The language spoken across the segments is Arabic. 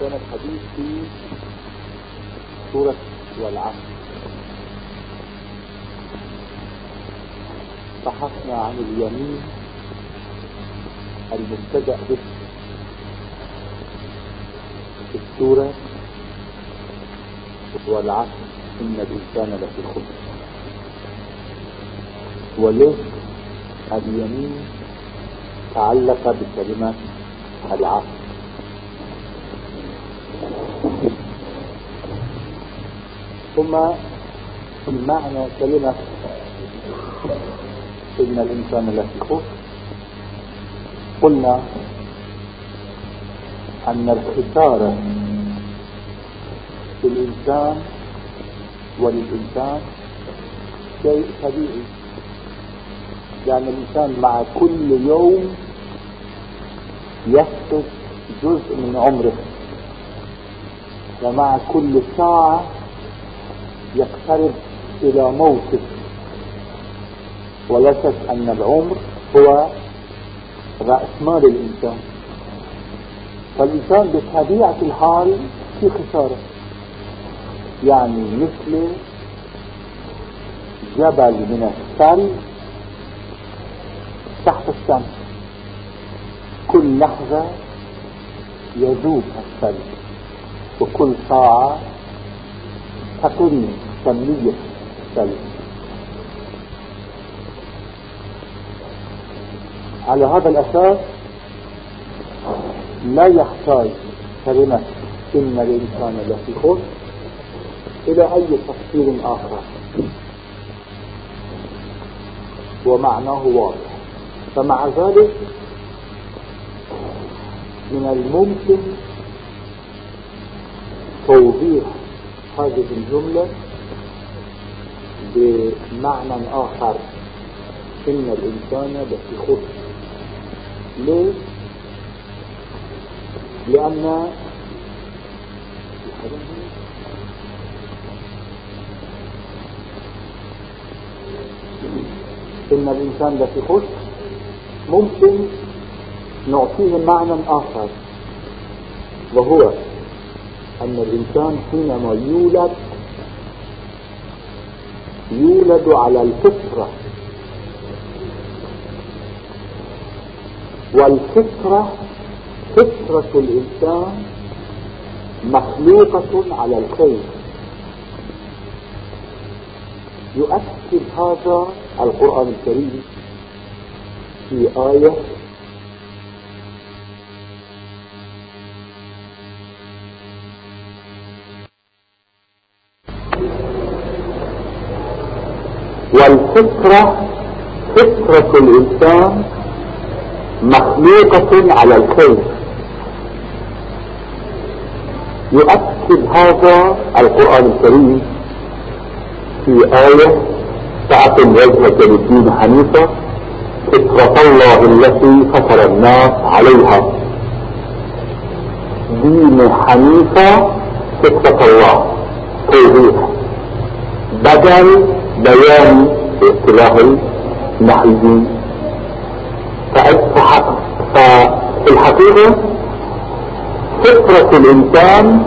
كان الحديث في سورة والعصر. بحثنا عن اليمين المبتدأ به في السورة والعصر. إن الإنسان لفي خسر. وليه اليمين تعلق بكلمة العصر. ثم المعنى كلمة إن الإنسان لفي خسر. قلنا أن الخسارة في الإنسان وللإنسان شيء طبيعي. يعني الإنسان مع كل يوم يفقد جزء من عمره. ومع كل ساعة يقترب إلى موته. شك أن العمر هو رأس مال الإنسان. فالإنسان بطبيعة الحال في خسارة. يعني مثل جبل من الثلج تحت الشمس. كل لحظة يذوب الثلج وكل ساعة تقل كمية الثلج. على هذا الأساس لا يحتاج كلمة إن الإنسان لفي خسر إلى أي تفسير آخر. ومعناه واضح. فمع ذلك من الممكن توضيح هذه الجملة بمعنى آخر إن الإنسان لفي خسر ليه؟ لأن إن الإنسان لفي خسر ممكن نعطيه معنى آخر وهو أن الإنسان حينما يولد يولد على الفطرة. والفطرة فطرة الإنسان مخلوقة على الخير. يؤكد هذا القرآن الكريم في آية والفطرة فطرة الإنسان مخلوقة على الخير يؤكد هذا القرآن الكريم في آية فأقم وجهك للدين حنيفا فطرة الله التي فطر الناس عليها. دين حنيفة فطرة الله توضيح بدل بيان اصطلاح النحويين ففي الحقيقة فطرة الإنسان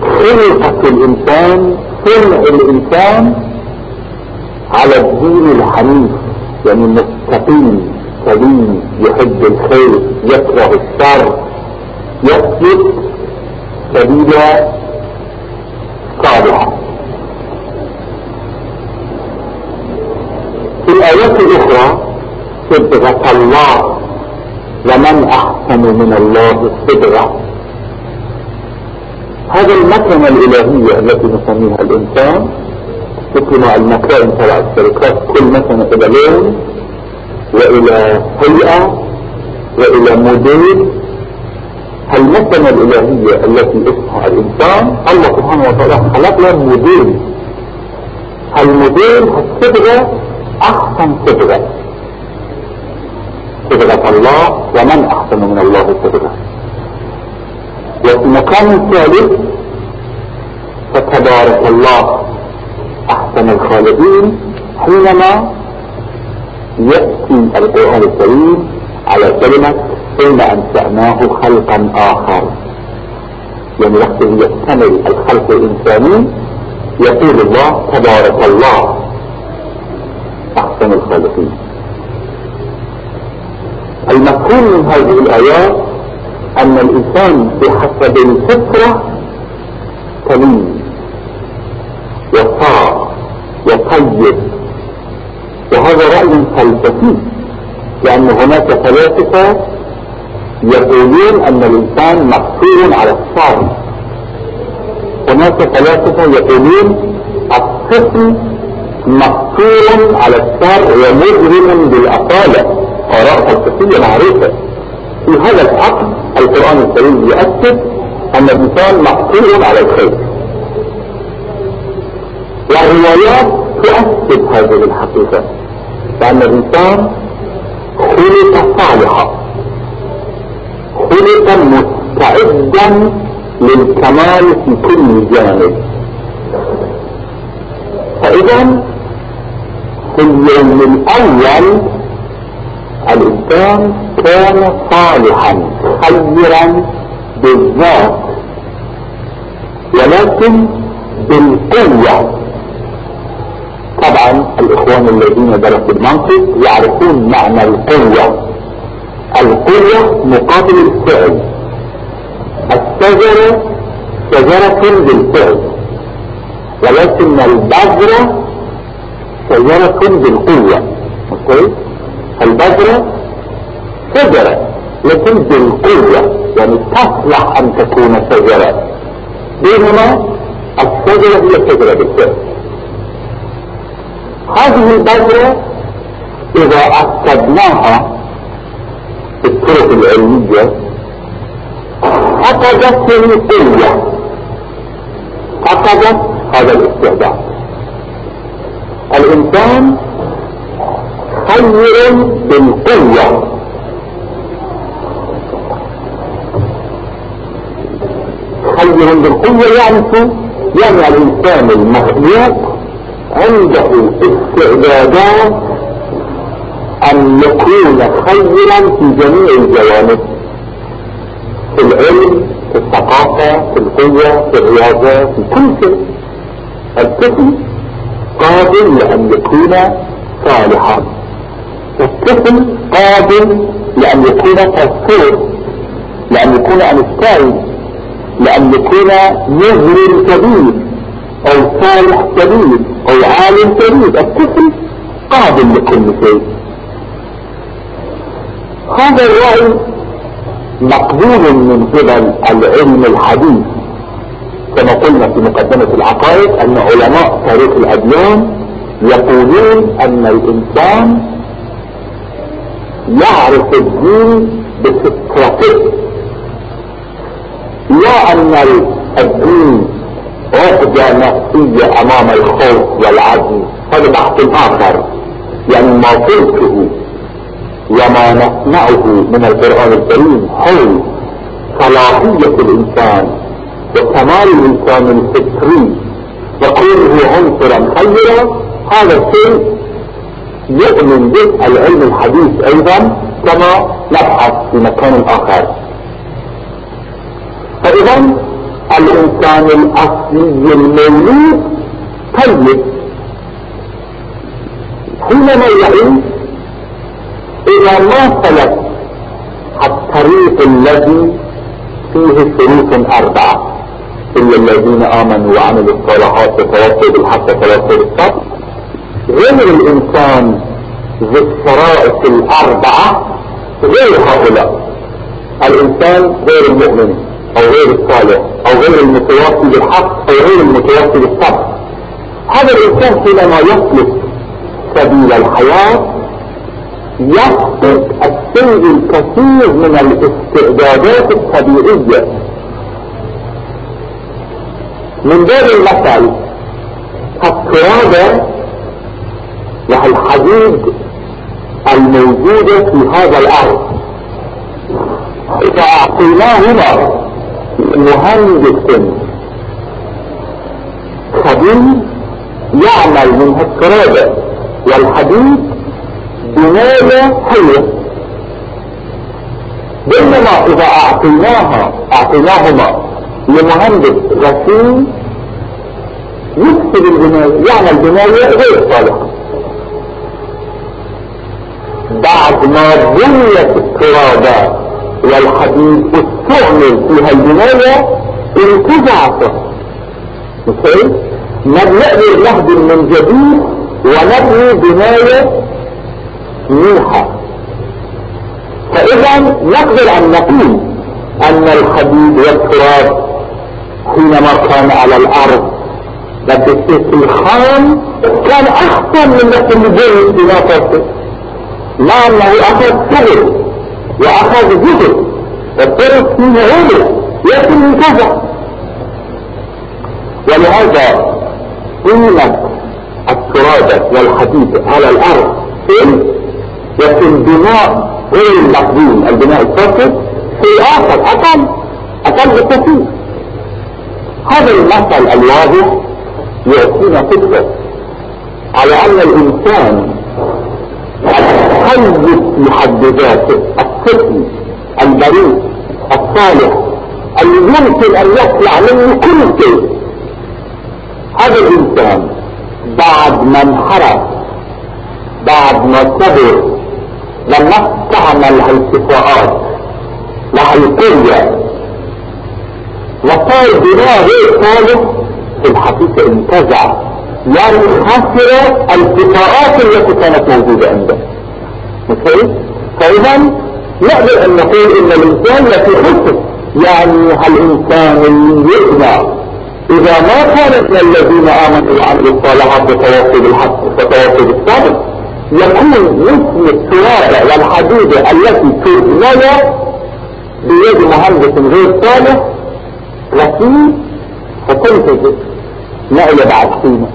خلقة الإنسان صنع الإنسان على الدين الحنيف. يعني مستقيم سليم يحب الخير يكره الشر يسلك سبيلا صالحا في الآيات الأخرى صبغة الله ومن أحسن من الله صبغة هذا المكنة الإلهية التي نسميها الإنسان. مثل المكائن تبع الشركات. كل مكنة إلى لون وإلى هيئة وإلى موديل. المكنة الإلهية التي اسمها الإنسان. الله سبحانه وتعالى خلق له موديل. الموديل الصبغة أحسن صبغة صبغة الله ومن أحسن من الله صبغة وفي مكان ثالث فتبارك الله أحسن الخالدين حينما يأتي القرآن الكريم على كلمة ثم أنشأناه خلقا آخر يعني وقت يكتمل الخلق الإنساني يقول الله تبارك الله أحسن الخالقين. المفهوم من هذه الآيات أن الإنسان بحسب الفطرة سليم وصار وطيب. وهذا رأي فلسفي لأن هناك فلاسفة يقولون أن الإنسان مقصور على الصار. هناك فلاسفة يقولون الطفل مقصور على الصار ومجرم بالأصالة. آراء فلسفية معروفة. في هذا العقد القرآن الكريم يؤكد أن الإنسان مقصور على الخير. والروايات تؤكد هذه الحقيقة فأن الإنسان خلق صالحا خلق مستعدا للكمال في كل جانب. فإذا في اليوم الأول الإنسان كان صالحا خيرا بالذات ولكن بالقوة. طبعا الإخوان الذين درسوا المنطق يعرفون معنى القوة. القوة مقابل الفعل. الشجرة شجرة بالفعل ولكن البذرة شجرة بالقوة. أوكي؟ البذرة شجرة لكن بالقوة يعني تصلح أن تكون شجرة بينما الشجرة هي شجرة بالفعل. هذه البذرة إذا أكدناها بالطرق العلمية فقدت القوة. فقدت هذا الاستعداد الإنسان خير بالقوة. خير بالقوة يعني يعني الإنسان المخلوق عنده استعدادات أن يكون خيرا في جميع الجوانب. في العلم في الثقافة في القوة في الرياضة في كل شيء. الطفل قادر لأن يكون صالحا. الطفل قادر لأن يكون فسور لأن يكون أنستاين لأن يكون مجرم كبير أو صالح كبير أو عالم كبير الطفل قادر لكل شيء. هذا الرأي مقبول من قبل العلم الحديث. كما قلنا في مقدمة العقائد أن علماء تاريخ الأديان يقولون أن الإنسان يعرف الدين بفطرته لا أن الدين عقدة نفسية أمام الخوف والعزم هذا بحث آخر. يعني ما قلته وما نسمعه من القرآن الكريم. حول صلاحية الإنسان وكمال الإنسان الفطري وكونه عنصرا خيرا؟ هذا الشيء يؤمن به العلم الحديث أيضا كما نبحث في مكان آخر. فإذا الإنسان الأصلي المولود طيب. حينما يعيش إذا ما سلك الطريق الذي فيه شروط أربعة إلا الذين آمنوا وعملوا الصالحات وتوصوا بالحق وتوصوا بالصبر غير الإنسان ذي الشرائط الأربعة غير هؤلاء. الإنسان غير المؤمن أو غير الصالح أو غير المتواصي بالحق أو غير المتواصي بالصبر. هذا الإنسان حينما يسلك سبيل الحياة يفقد الشيء الكثير من الاستعدادات الطبيعية. من باب المثل الترابة والحديد الموجودة في هذا الأرض. إذا أعطيناهما مهندس خبير يعمل من الترابة والحديد بماذا حلوة بينما إذا اعطيناها أعطيناهما لمهندس غسيل يكسب البناية يعمل بناية غير صالحة بعد ما بنيت الترابات والحديد استعمل فيها البناية انتزعت مثل نبني نهدم من جديد ونبني بناية منحة فإذا نقدر أن نقول أن الحديد والتراب حينما كان على الأرض بس الخام كان احسن من نفس اللي بما تصل مع انه اخذ شغل واخذ جهد الطرق فيه عمر لكن انتزع ولهذا قيمة التراب والحديد على الأرض في البناء غير المقدوم البناء الفاسد في اخر أقل أقل بكثير. هذا المثل الواضح يعطينا فكرة على أن الإنسان حد ذاته الطفل البريء الصالح اللي يمكن أن يطلع منه كل شيء. هذا الإنسان بعد ما انحرف بعد ما صبر لما استعمل هالصفاءات وهالقوة وصار بناء غير صالح في الحقيقة انتزع. يعني خسر الصفاءات التي كانت موجودة عنده. مثل فإذا نقدر أن نقول إن الإنسان التي خسر. يعني الإنسان اللي يبنى إذا ما كان من الذين آمنوا وعملوا الصالحات وتواصوا بالحق وتواصوا بالصبر يكون مثل التراب والحديد التي تبنى بيد مهندس غير صالح غسيل فتنتج نقل بعد قيمة.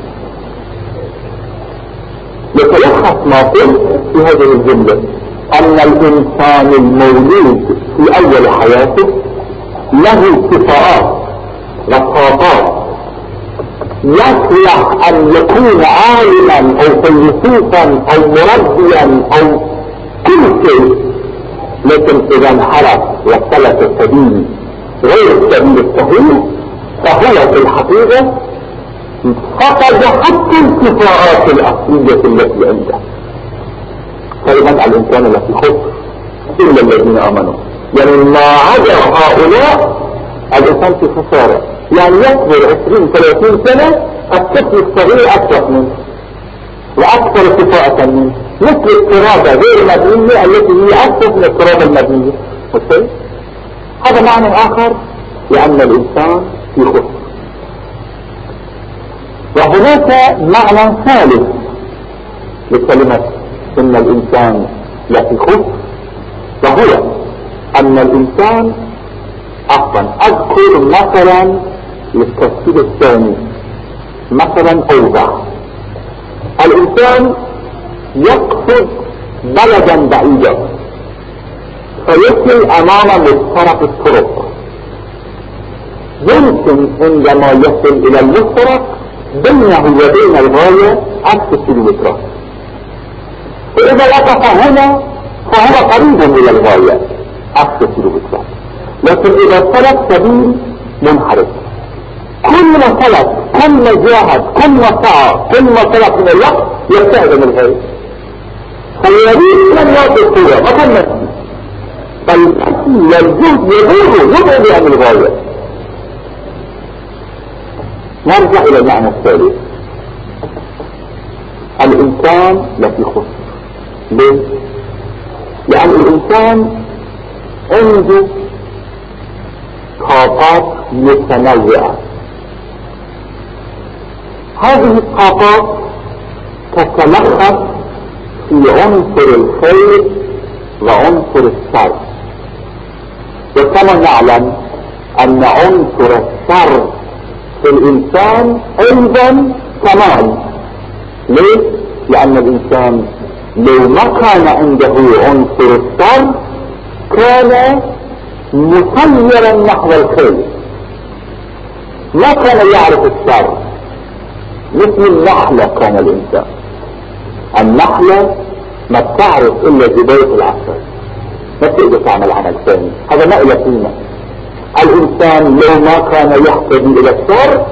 يتلخص ما قلت في هذه الجملة. أن الإنسان المولود في أول حياته له صفات وطاقات يصلح أن يكون عالما أو فيلسوفا أو مربيا أو كل شيء. لكن إذا انحرف واختلف السبيل غير السبيل الصحيح فهو في الحقيقة فقد حتى الصفات الاصلية التي عنده كلمة الإنسان التي خسر إلا الذين آمنوا. يعني ما عدا هؤلاء الإنسان في خسارة. يعني يصبر 20 30 سنة الطفل الصغير أكثر منه وأكثر كفاءة منه. مثل الترابة غير المبنية التي هي أكثر من الترابة المبنية هذا معنى آخر لأن الإنسان في خسر وهناك معنى ثالث لكلمة إن الإنسان لفي خسر وهو أن الإنسان عفوا أذكر مثلا للتفسير الثاني مثلا اوضح الإنسان يقصد بلدا بعيدا فيصل امام مفترق الطرق. يمكن عندما يصل إلى المفترق بينه وبين الغاية عكس كيلومترات فإذا وقف هنا فهو قريب من الغاية عكس كيلومترات لكن إذا سلك سبيل منحرف كل ما سلك كل ما جاهد كل ما سعى كل ما سلك من الوقت يبتعد من الغاية. فيريد من يعطي الصورة مثل نفسي فالنفسي والجهد يبوده يبعد عن الغاية. نرجع إلى المعنى الثالث الإنسان لفي خسر. ليه؟ لأن الإنسان عنده طاقات متنوعة. هذه الطاقات تتلخص في عنصر الخير وعنصر الشر. وكما نعلم أن عنصر الشر في الإنسان أيضا كمال. ليه؟ لأن الإنسان لو ما كان عنده عنصر الشر كان مسيرا نحو الخير. ما كان يعرف الشر. مثل النحلة كان الإنسان. النحلة ما بتعرف إلا زباية العسل. ما تقدر تعمل عمل ثاني. هذا ما له قيمة. الإنسان لو ما كان يهتدي إلى الشر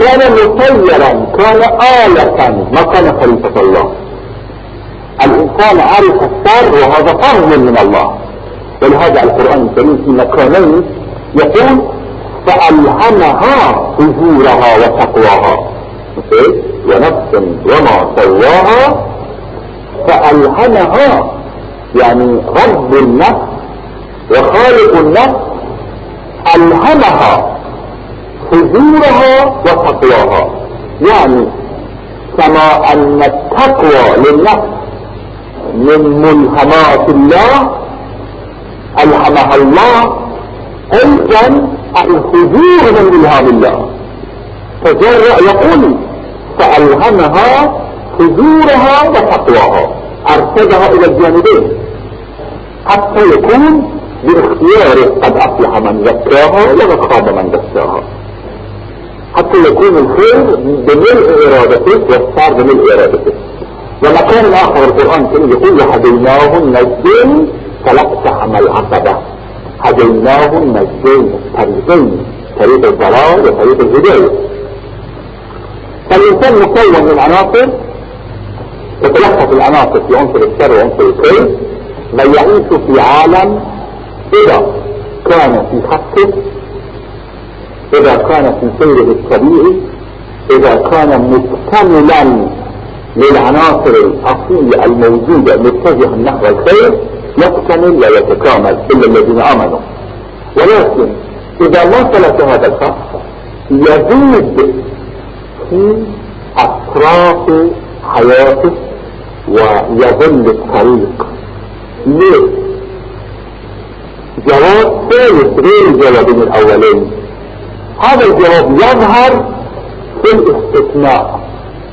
كان مسيرا كان آلة ما كان خليفة الله. الإنسان عرف الشر وهذا فضل من الله. ولهذا القرآن الكريم في مكانين يقول فألهمها فجورها وتقواها. ونفس وما سواها. فألهمها يعني رب النفس وخالق النفس ألهمها فجورها وتقواها. يعني كما أن التقوى للنفس من ملهمات الله ألهمها الله أيضا الفجور من إلهام الله. فجاء يقول فألهمها فجورها وتقواها. أرشدها إلى الجانبين. حتى يكون باختياره قد أفلح من زكاها وقد خاب من دساها. حتى يكون الخير بملء إرادته والصار بملء إرادته. ومكان آخر القرآن الكريم يقول وهديناه النجدين فلاقتحم العقبة هديناه النجدين طريقين طريق الضلال وطريق الهداية. فالإنسان مكون من عناصر تتلخص العناصر في عنصر الشر وعنصر الخير من يعيش في عالم إذا كان في خطه إذا كان في سيره الطبيعي إذا كان مكتملا للعناصر الأصيلة الموجودة متجهة نحو الخير يكتمل ويتكامل إلا الذين آمنوا ولكن إذا سلك هذا الشخص يزيد في أطراف حياته ويظل الطريق ليه؟ جواب ثالث غير الجوابين الأولين هذا الجواب يظهر في الاستثناء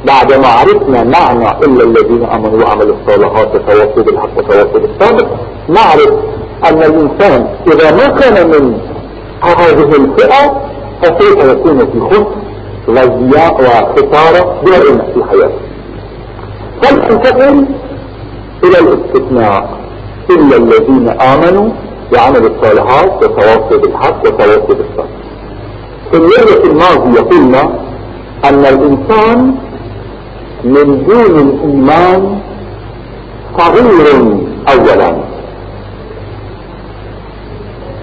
بعد ما عرفنا معنى إلا الذين أمنوا وعملوا الصالحات وتواصوا بالحق وتواصوا بالصبر نعرف أن الإنسان إذا ما كان من هذه الفئة فسوف يكون في خسر وزياء وخسارة دائمة في حياته فلننتقل إلى الاستثناء. إلا الذين آمنوا وعملوا الصالحات وتواصوا بالحق وتواصوا بالصبر. في الليلة الماضية قلنا أن الإنسان من دون الإيمان صغير أولا.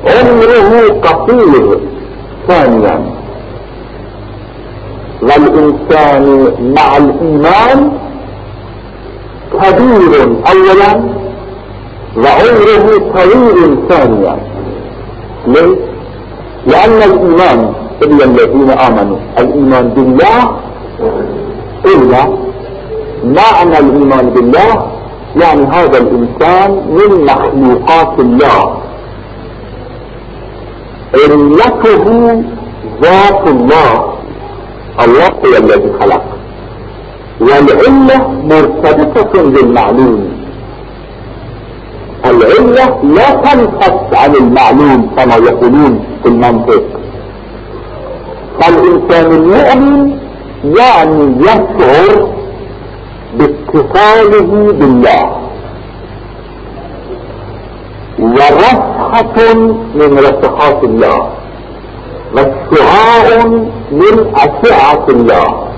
عمره قصير ثانيا. والإنسان مع الإيمان كبير أولا. وعمره طويل ثانيا ليه؟ لأن الإيمان إلا الذين آمنوا الإيمان بالله إلا. معنى الإيمان بالله يعني هذا الإنسان من مخلوقات الله. علته ذات الله الله هو الذي خلق. والعلة مرتبطة بالمعلوم. العلة لا تنفس عن المعلوم كما يقولون في المنطق. فالإنسان المؤمن يعني يشعر باتصاله بالله. ورفحة من رفحات الله. واشتعاع من أشعة الله.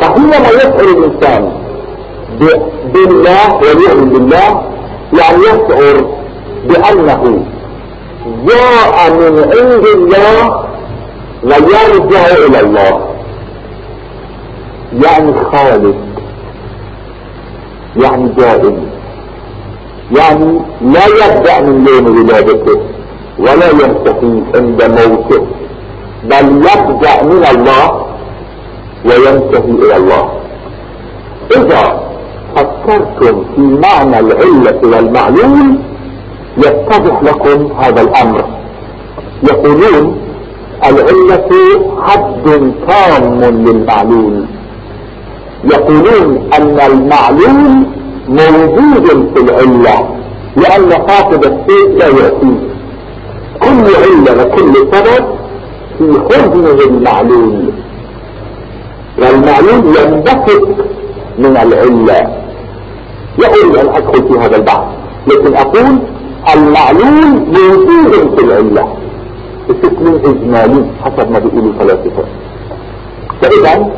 فحينما يشعر الإنسان. بالله ويؤمن بالله يعني يشعر بأنه جاء من عند الله ويرجع إلى الله. يعني خالد يعني دائم يعني لا يبدأ من يوم ولادته ولا ينتهي عند موته بل يبدأ من الله وينتهي إلى الله. إذا فكرتم في معنى العلة والمعلوم يتضح لكم هذا الأمر. يقولون العلة حد تام للمعلوم. يقولون أن المعلوم موجود في العلة لأن فاقد الشيء لا يأتيه كل علة وكل سبب في حزنه المعلوم. والمعلوم ينبثق من العلة. لا اريد أن أدخل في هذا البحث. لكن أقول المعلول موجود في العلة. بشكل إجمالي حسب ما بيقولوا الفلاسفة. فإذا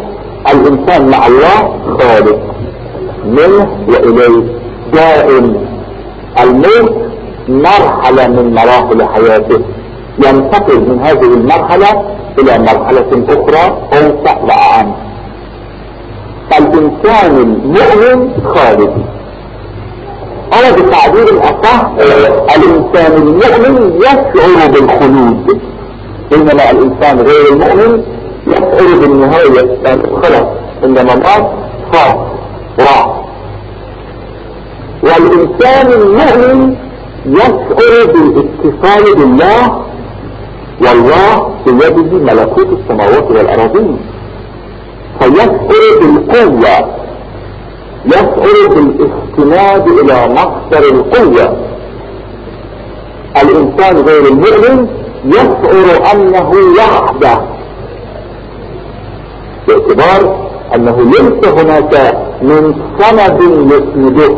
الإنسان مع الله خالق. منه وإليه دائم. الموت مرحلة من مراحل حياته. ينتقل من هذه المرحلة إلى مرحلة أخرى أوسع وأعم. فالإنسان المؤمن خالد أو بتعبير الأصح الإنسان المؤمن يشعر بالخلود. بينما الإنسان غير المؤمن يشعر بالنهاية. خلص انما مات فات راح. والإنسان المؤمن يشعر بالاتصال بالله والله بيده ملكوت السماوات والأراضين فيشعر بالقوة. يشعر بالاستناد إلى مصدر القوة. الإنسان غير المؤمن يشعر أنه وحده. باعتبار أنه ليس هناك من سند يسنده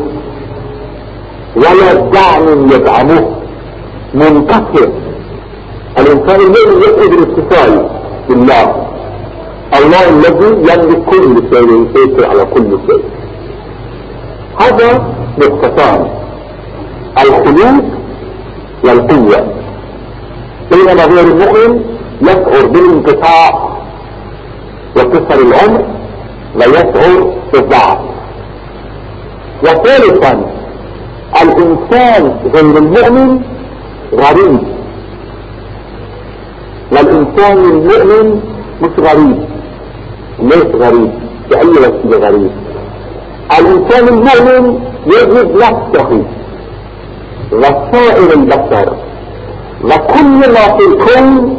ولا دعم يدعمه. منتصر الإنسان المؤمن يفقد الاتصال بالله. الله الذي يملك كل شيء ويسيطر على كل شيء. هذا نقطتان الخلود والقوة. بينما غير المؤمن يشعر بالانقطاع وقصر العمر ويشعر بالضعف. وثالثا الإنسان غير المؤمن غريب. والإنسان المؤمن مش غريب ليس غريب بأي وسيلة غريب؟ الإنسان المؤمن يجد نفسه وسائر البشر وكل ما في الكون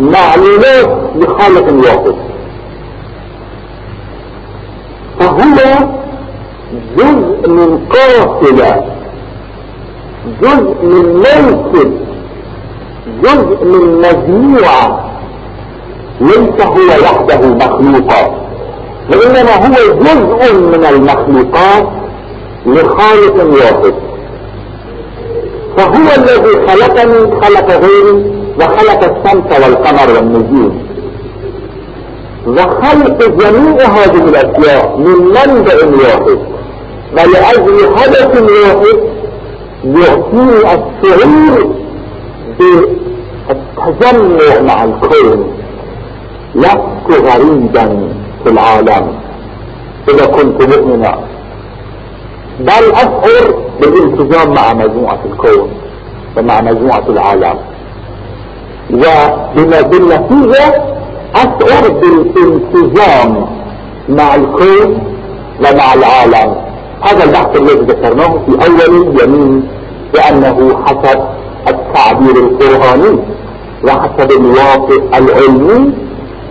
معلومات لخالق واحد فهو جزء من قافلة جزء من موكب جزء من مجموعة ليس هو وحده مخلوقا. وإنما هو جزء من المخلوقات لخالق واحد. فهو الذي خلقني خلق غيري وخلق الشمس والقمر والنجوم. وخلق جميع هذه الأشياء من منبع واحد. ولأجل هدف واحد يعطيني الشعور بالتجمع مع الكون. لست غريبا. في العالم. إذا كنت مؤمنا. بل أشعر بالالتزام مع مجموعة الكون ومع مجموعة العالم. وبالنتيجة أشعر بالالتزام مع الكون ومع العالم. هذا البحث الذي ذكرناه في أول يمين بأنه حسب التعبير القرآني وحسب الواقع العلمي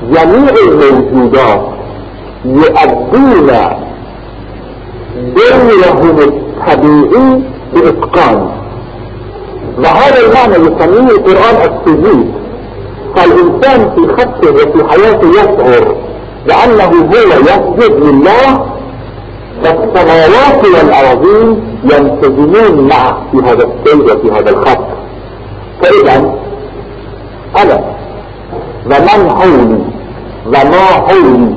جميع الموجودات يؤدون دورهم الطبيعي بإتقان. وهذا المعنى يسميه القرآن السجود فالإنسان في خطه وفي حياته يشعر بأنه هو يسجد لله فالسماوات والأراضين ينسجمون معه في هذا السير وفي هذا الخط. فإذا أنا ومن حولي؟ وما حولي؟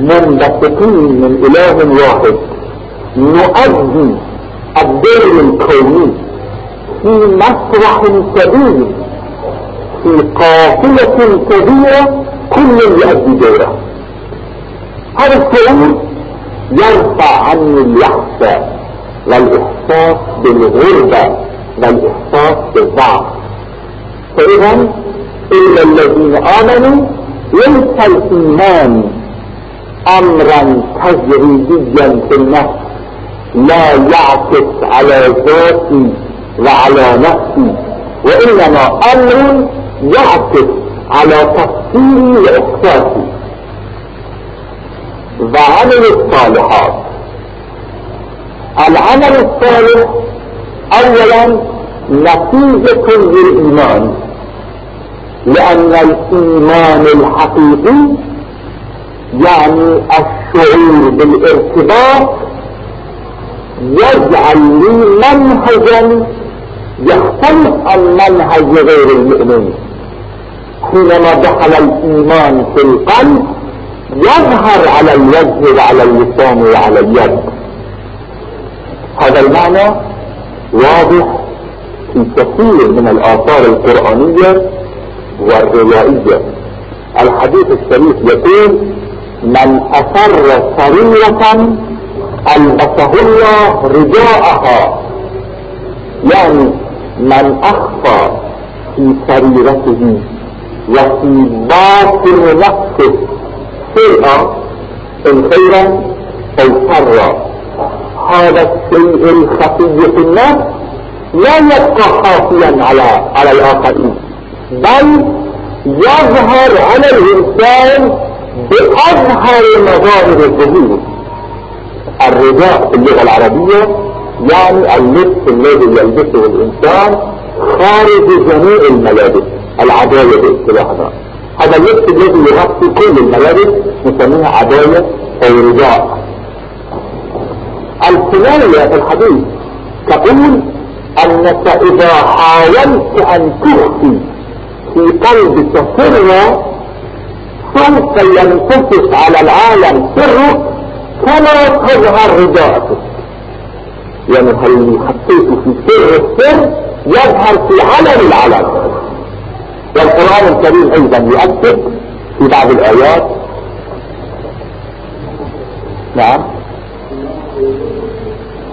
منبثقين من إله واحد. نؤدي الدور الكوني في مسرح كبير في قافلة كبيرة كل يؤدي دوره. هذا الشعور يرفع عني اليأس والإحساس بالغربة والإحساس بالضعف. فإذا إلا الذين آمنوا ليس الإيمان أمرا تجريبيا في النفس لا يعكس على ذاتي وعلى نفسي وإنما أمر يعكس على تفكيري وإحساسي. وعمل الصالحات. العمل الصالح أولا نتيجة للإيمان لأن الإيمان الحقيقي يعني الشعور بالارتباط يجعل لي منهجا يختلف عن منهج غير المؤمن. حينما دخل الإيمان في القلب يظهر على الوجه وعلى اللسان وعلى اليد. هذا المعنى واضح في كثير من الآثار القرآنية والروائية. الحديث الشريف يقول من اثر سريرة البسه الله رداءها يعني من اخفى في سريرته وفي باطن نفسه شيئا إن خيرا أو شرا هذا الشيء الخفي في النفس لا يبقى خافيا على على الآخرين بل يظهر على الإنسان باظهر مظاهر الظهور. الرداء في اللغة العربية يعني اللبس الذي يلبسه الإنسان خارج جميع الملابس العدايه باصطلاحنا هذا اللبس الذي يغطي كل الملابس نسميها عدايه أو رداء الكنايه في الحديث تقول أنك إذا حاولت أن تخفي في قلبك سرا سوف ينتفس على العالم سرك كما تظهر رداءتك يعني هل حطيته في سر السر يظهر في علم العلم والقرآن الكريم أيضا يؤكد في بعض الآيات. نعم.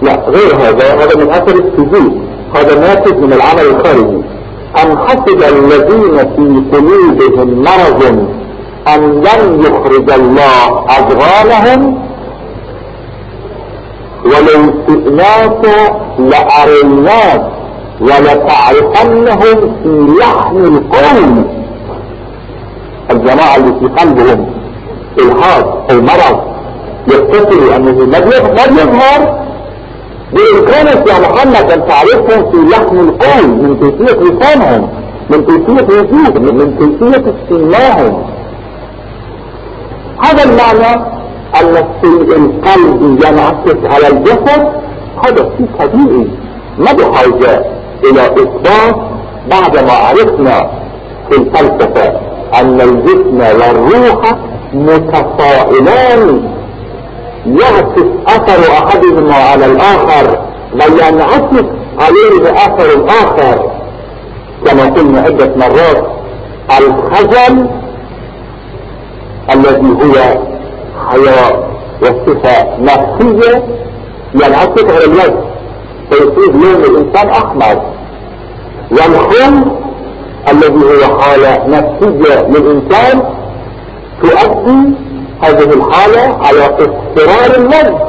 لا غير هذا هذا من أثر السجود. هذا ناتج من العمل الخارجي. أم حسب الذين في قلوبهم مرض أن لن يخرج الله أضغانهم. ولو استئناك لأريناك ولتعرفنهم في لحن القول الجماعة اللي في قلبهم إلحاد أو مرض يتصلوا أنه ما يظهر. بامكانك يا محمد أن تعرفهم في لحن القول من كيفية لسانهم من كيفية وجودهم من كيفية استماعهم هذا المعنى الشيء القلبي ينعكس على الجسد هذا شيء طبيعي. ما بحاجة إلى إثبات بعدما عرفنا في الفلسفة أن الجسم والروح متفاعلان. يعكس أثر أحدهما على الآخر بل ينعكس عليه أثر الآخر. كما قلنا عدة مرات الخجل الذي هو حياة وصفة نفسية ينعكس على الوجه فيصير لون الإنسان أحمر. والخل الذي هو حالة نفسية للإنسان تؤدي هذه الحالة على اصفرار الوجه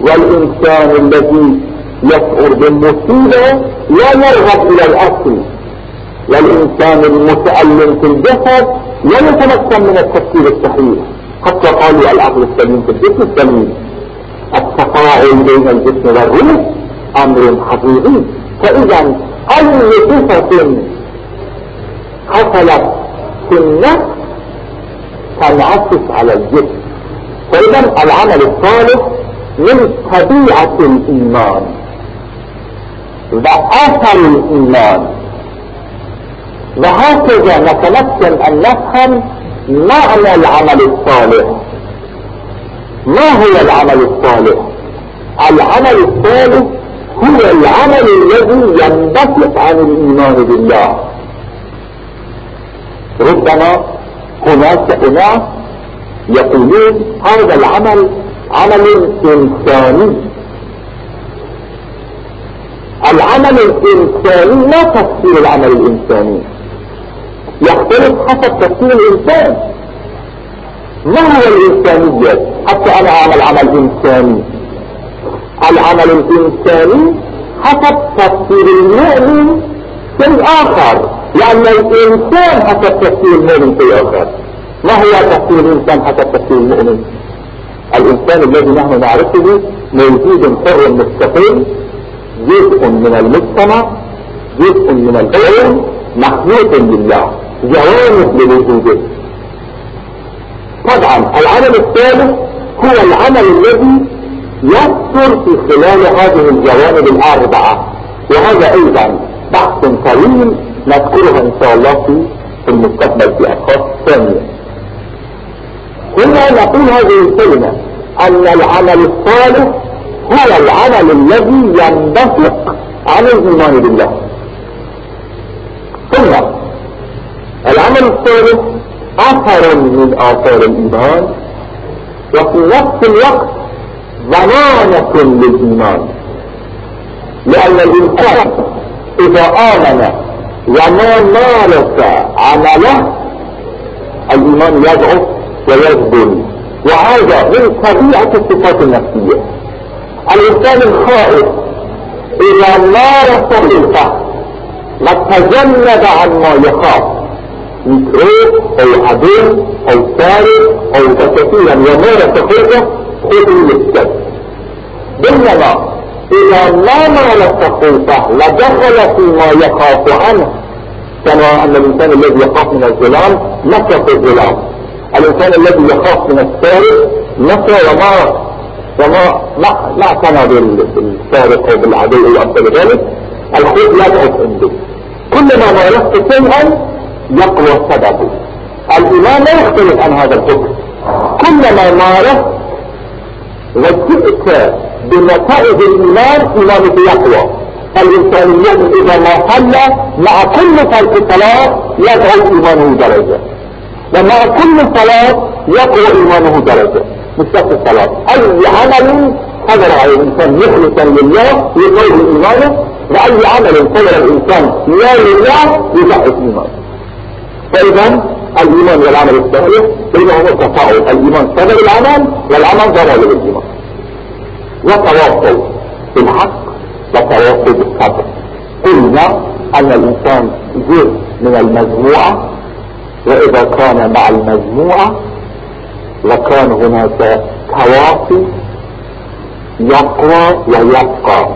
والإنسان الذي يشعر بالمصيبة لا يرغب إلى الاكل والإنسان المتألم في الجسد لا يتمكن من التفكير الصحيح. حتى قالوا العقل السليم في الجسم السليم. التفاعل بين الجسم والروح أمر حقيقي. فإذا أي صفة حصلت في النفس تنعكس على الجسم. فإذا العمل الصالح من طبيعة الإيمان. واثر الإيمان وهكذا نتمكن أن نفهم معنى العمل الصالح. ما هو العمل الصالح؟ العمل الصالح هو العمل الذي ينبثق عن الإيمان بالله. ربما هناك أناس يقولون هذا العمل عمل إنساني. العمل الإنساني لا تفسير العمل الإنساني. يختلف حسب تفسير الإنسان. ما هو الإنسانية؟ حتى أنا أعمل عمل إنساني. العمل الإنساني حسب تفسير المؤمن شيء اخر لأن الإنسان حسب تفسير المؤمن شيء اخر ما هو تفسير الإنسان حسب تفسير المؤمن؟ الإنسان الذي نحن نعرفه موجود حر مستقل جزء من المجتمع جزء من الكون مخلوق لله. جوانب لوجوده طبعا العمل الثالث هو العمل الذي يذكر في خلال هذه الجوانب الأربعة. وهذا أيضا بحث طويل نذكرها إن شاء الله في المستقبل في أشخاص ثانية. هنا نقول هذه الكلمة أن العمل الصالح هو العمل الذي ينبثق عن الإيمان بالله ثم العمل الصالح أثر من آثار الإيمان. وفي نفس الوقت ضمانة للإيمان. لأن الإنسان إذا آمن وما مارس عمله الإيمان يضعف ويذبل وهذا من طبيعة الصفات النفسية. الإنسان الخائف إذا مارس الفحش وتجنب عن ما يخاف. يتروك أو عدو أو سارق أو كثيرا ومارس خلقه خذوا للسد بينما إذا ما مارس خوفه لدخل فيما يخاف عنه كما أن الإنسان الذي يخاف من الظلام مشى في الظلام. الإنسان الذي يخاف من السارق مشى وما وما ما ما اعتنى بالسارق أو بالعدو أو أمثال ذلك. الخوف لا تعد عنده. كلما مارست شيئا يقوى سببه الإيمان لا يختلف عن هذا الحكم. كلما مارست وجئت بنتائج الإيمان إيمانك يقوى. الإنسان المؤمن إذا ما صلى مع كل فرق صلاة يدعو إيمانه درجة. ومع كل صلاة يقوى إيمانه درجة. مش الصلاة أي عمل قدر على الإنسان مخلصا لله يقوي إيمانه وأي عمل قدر الإنسان لا لله يضعف إيمانه. فإذا الإيمان والعمل الصالح بينهما تفاعل الإيمان. صدر العمل والعمل ضرر للإيمان. وتواصل بالحق وتواصل بالصبر قلنا أن الإنسان جزء من المجموعة وإذا كان مع المجموعة لكان هناك تواصي يقوى ويبقى.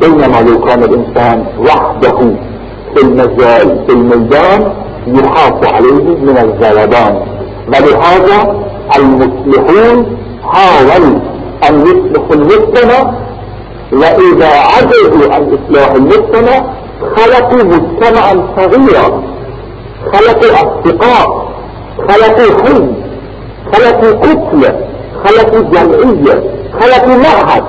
بينما لو كان الإنسان وحده في المجال في الميدان يخاف عليه من الذبان ولهذا المصلحون حاولوا أن يصلحوا المجتمع وإذا عجزوا عن إصلاح المجتمع خلقوا مجتمعا صغيرا. خلقوا أصدقاء خلقوا حزب خلقوا كتلة خلقوا جمعية خلقوا معهد.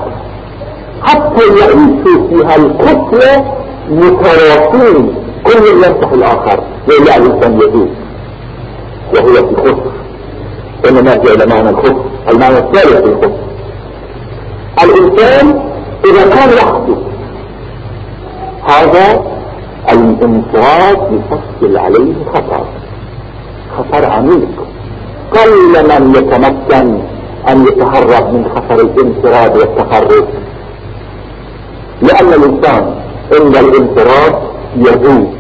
حتى يعيشوا فيها الكتلة متواصلين كل ينصح الآخر وإلا الإنسان يدوب وهو في خسر. إنما جاء إلى معنى الخسر المعنى الثالث في الخسر. الإنسان إذا كان وحده هذا الانفراد يشكل عليه خطر خطر عميق. قل من يتمكن أن يتهرب من خطر الانفراد والتخرج لأن الإنسان عند الانفراد يذوب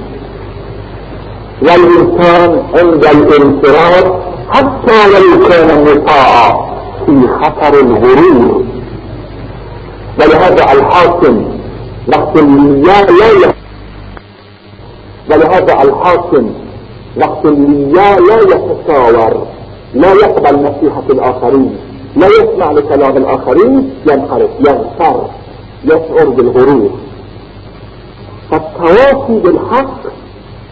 والإنسان عند الانفراد حتى لو كان مطاعا في خطر الغرور. ولهذا الحاكم وقت المياه لا ولهذا الحاكم وقت المياه لا يتساور لا يقبل نصيحة الآخرين. لا يسمع لكلام الآخرين. ينحرف يغفر يشعر بالغرور. فالتواصي بالحق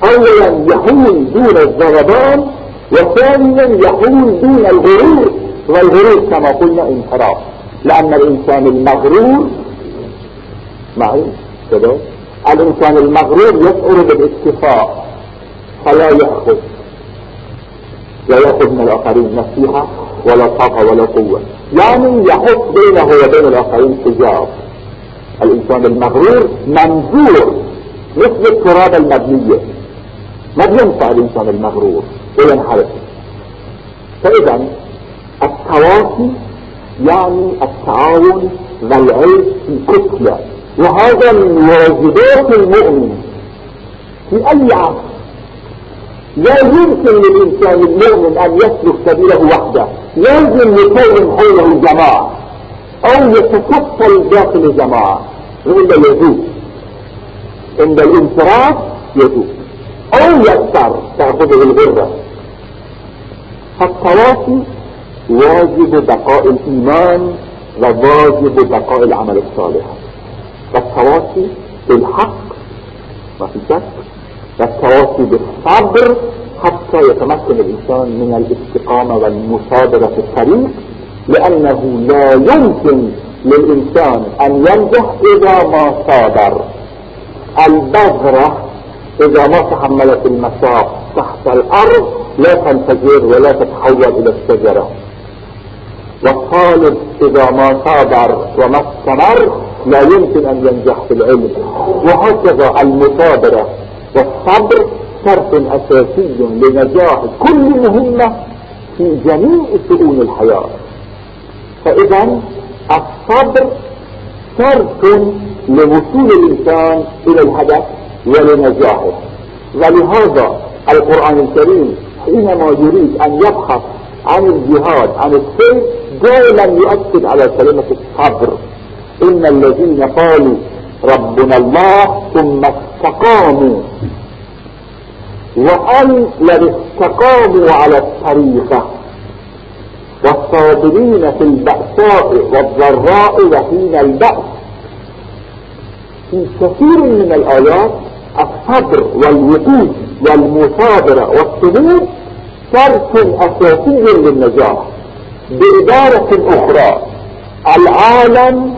اولا يحول دون الذربان وثانيا يحول دون الغرور والغرور كما قلنا انحراف لأن الإنسان المغرور معي؟ كده. الإنسان المغرور يشعر بالاكتفاء فلا يأخذ. لا يأخذ من الآخرين نصيحة ولا طاقة ولا قوة. يعني يحط بينه وبين الآخرين حجاب. الإنسان المغرور منزوع مثل التراب المبنية ما بينفع الإنسان المغرور وينحرف فاذا التواصي يعني التعاون والعيش في كتلة. وهذا من واجبات المؤمن في أي عصر لا يمكن للإنسان المؤمن أن يسلك سبيله وحده. لازم يكون حوله جماعة أو يتكفل داخل جماعة. وإلا يذوب عند الانفراد يذوب أو يكثر تأخذه الغرة فالتواصي واجب بقاء الإيمان وواجب بقاء العمل الصالح. والتواصي بالحق ما في شك. والتواصي بالصبر حتى يتمكن الإنسان من الاستقامة والمصادرة في الطريق لأنه لا يمكن للإنسان أن ينجح إذا ما صادر البذرة إذا ما تحملت المساق تحت الأرض لا تنفجر ولا تتحول إلى الشجرة. والطالب إذا ما صادر وما استمر لا يمكن أن ينجح في العلم. وهكذا المثابرة والصبر شرط أساسي لنجاح كل مهمة في جميع شؤون الحياة. فإذا الصبر شرط لوصول الإنسان إلى الهدف. ولنجاحه ولهذا القرآن الكريم حينما يريد أن يبحث عن الجهاد عن السيف دائما يؤكد على كلمة الصبر. إن الذين قالوا ربنا الله ثم استقاموا وأن لو استقاموا على الطريقة. والصابرين في البأساء والضراء وحين البأس. في كثير من الآيات الصبر والوقوف والمثابرة والصمود شرط أساسي للنجاح. بعبارة أخرى العالم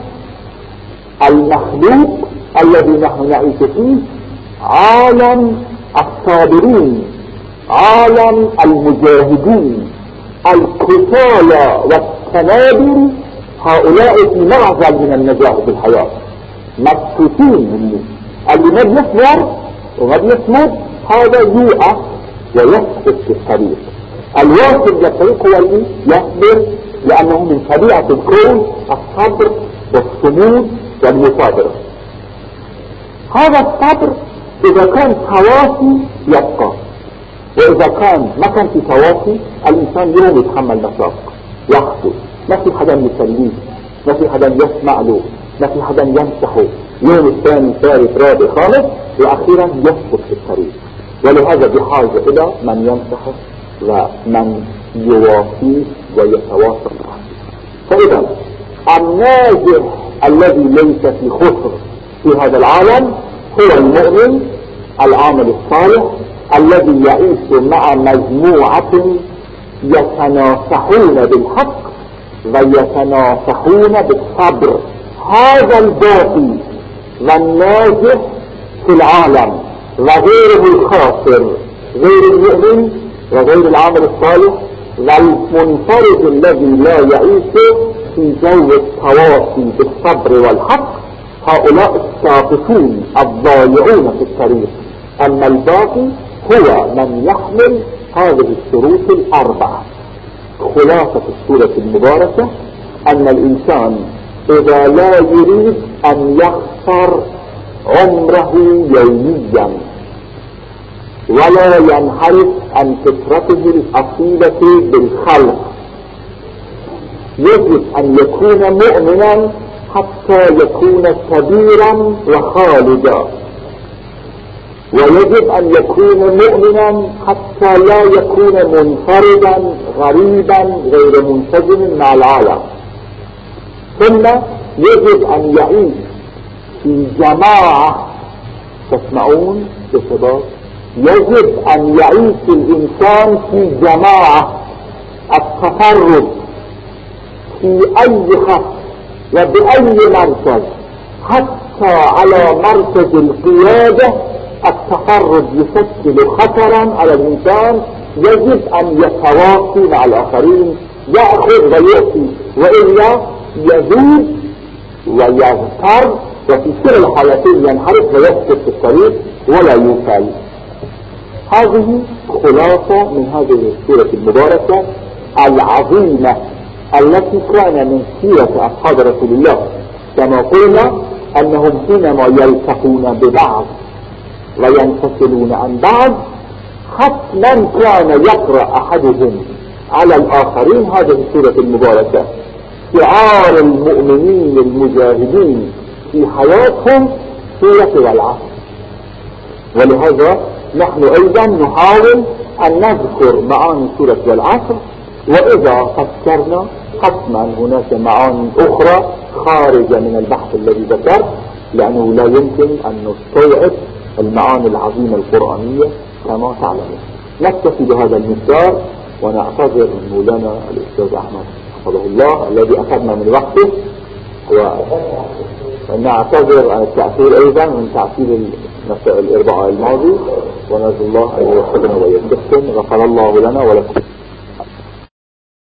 المخلوق الذي نحن نعيش فيه عالم الصابرين عالم المجاهدين القتالى والتنابل هؤلاء في معزل من النجاح في الحياة. مبسوطين منه. اللي ما بيصبر وما بيصمد هذا يوقف ويسقط في الطريق. الواصل للطريق هو اللي يصبر لأنه من طبيعة الكون الصبر والصمود والمثابرة هذا الصبر إذا كان تواصي يبقى وإذا كان ما كان في تواصي الإنسان يوم يتحمل مشاق يحصل ما في حدا يسليه ما في حدا يسمع له ما في حدا ينصحه. يوم الثاني ثالث رابع خامس وأخيرا يسقط في الطريق. ولهذا بحاجة إلى من ينصحه ومن يوافيه ويتواصل معه. فإذا الناجح الذي ليس في خسر في هذا العالم هو المؤمن العامل الصالح الذي يعيش مع مجموعة يتناصحون بالحق ويتناصحون بالصبر. هذا الباقي والناجح في العالم وغيره الخاسر غير المؤمن وغير العامل الصالح والمنفرد الذي لا يعيش في جو التواصي بالصبر والحق. هؤلاء الساقطون الضايعون في الطريق. أما الباقي هو من يحمل هذه الشروط الأربعة. خلاصة السورة المباركة أن الإنسان إذا لا يريد أن يخسر عمره يوميا. ولا ينحرف عن فطرته الأصيلة بالخلق. يجب أن يكون مؤمنا حتى يكون كبيرا وخالدا. ويجب أن يكون مؤمنا حتى لا يكون منفردا غريبا غير منسجم مع العالم. ثم يجب أن يعيش في جماعة تسمعون؟ يا شباب. يجب أن يعيش الإنسان في جماعة التفرد في أي خط وبأي مركز حتى على مركز القيادة التفرد يشكل خطرا على الإنسان. يجب أن يتواصي مع الآخرين يأخذ ويأتي وإلا يزيد ويغتر وفي كل الحالتين ينحرف ويسقط في الطريق ولا يوصل. هذه خلاصة من هذه السورة المباركة العظيمة التي كان من سيرة أصحاب رسول الله. كما قلنا أنهم حينما يلتقون ببعض وينفصلون عن بعض حتما كان يقرأ أحدهم على الآخرين. هذه السورة المباركة. شعار المؤمنين المجاهدين في حياتهم سورة والعصر ولهذا نحن أيضا نحاول أن نذكر معاني سورة والعصر وإذا فكرنا حتم أن هناك معاني أخرى خارجة من البحث الذي ذكرت لأنه لا يمكن أن نستوعب المعاني العظيمة القرآنية كما تعلمون. نكتفي بهذا المثال ونعتذر من مولانا الأستاذ أحمد. حفظه الله الذي أخذنا من وقته. ونعتذر عن التأثير أيضا من تأثير الأربعاء الماضي. ونرجو الله أن يوفقنا ويوفقكم غفر الله لنا ولكم.